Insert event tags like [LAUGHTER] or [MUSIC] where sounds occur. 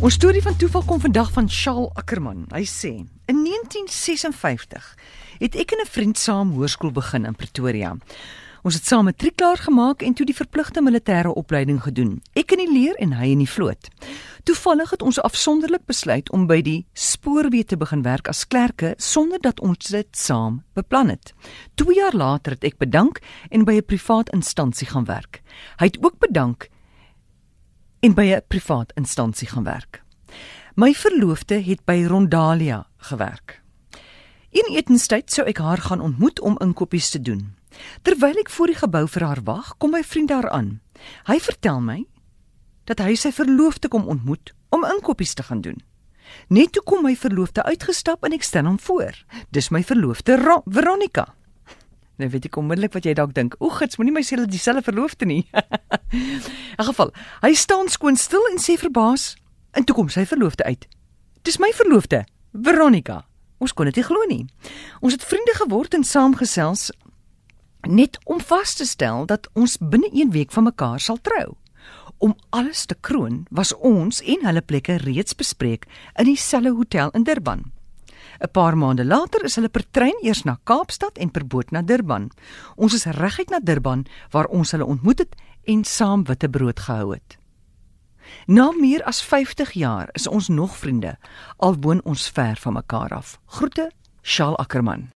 Ons storie van toeval kom vandag van Shaal Ackerman. Hy sê: "In 1956 het ek en 'n vriend saam hoërskool begin in Pretoria. Ons het saam matriek klaar gemaak en toe die verpligte militêre opleiding gedoen. Ek in die leer en hy in die vloot. Toevallig het ons afsonderlik besluit om by die spoorweë te begin werk as klerke sonder dat ons dit saam beplan het. 2 jaar later het ek bedank en by 'n privaat instansie gaan werk. Hy het ook bedank en by 'n privaat instansie gaan werk. My verloofde het by Rondalia gewerk. In etenstyd sou ek haar gaan ontmoet om inkopies te doen. Terwyl ek voor die gebou vir haar wag, kom my vriend daar aan. Hy vertel my dat hy sy verloofde kom ontmoet om inkopies te gaan doen. Net toe kom my verloofde uitgestap en ek stel hom voor. Dis my verloofde Veronica. Nou weet ek onmiddellik wat jy dalk dink. O, gits, moenie my sê dat dieselfde verloofde nie. [LAUGHS] In geval, hy staan skoon stil en sê verbaas, en toe kom sy verloofde uit. Dis my verloofde, Veronica. Ons kon dit nie glo nie. Ons het vriende geword en saamgesels net om vas te stel dat ons binne 1 week van mekaar sal trou. Om alles te kroon, was ons en hulle plekke reeds bespreek in dieselfde hotel in Durban. 'n Paar maande later is hulle per trein eers na Kaapstad en per boot na Durban. Ons is reguit na Durban waar ons hulle ontmoet het en saam witbrood gehou het. Na meer as 50 jaar is ons nog vriende al woon ons ver van mekaar af. Groete, Shaal Ackerman.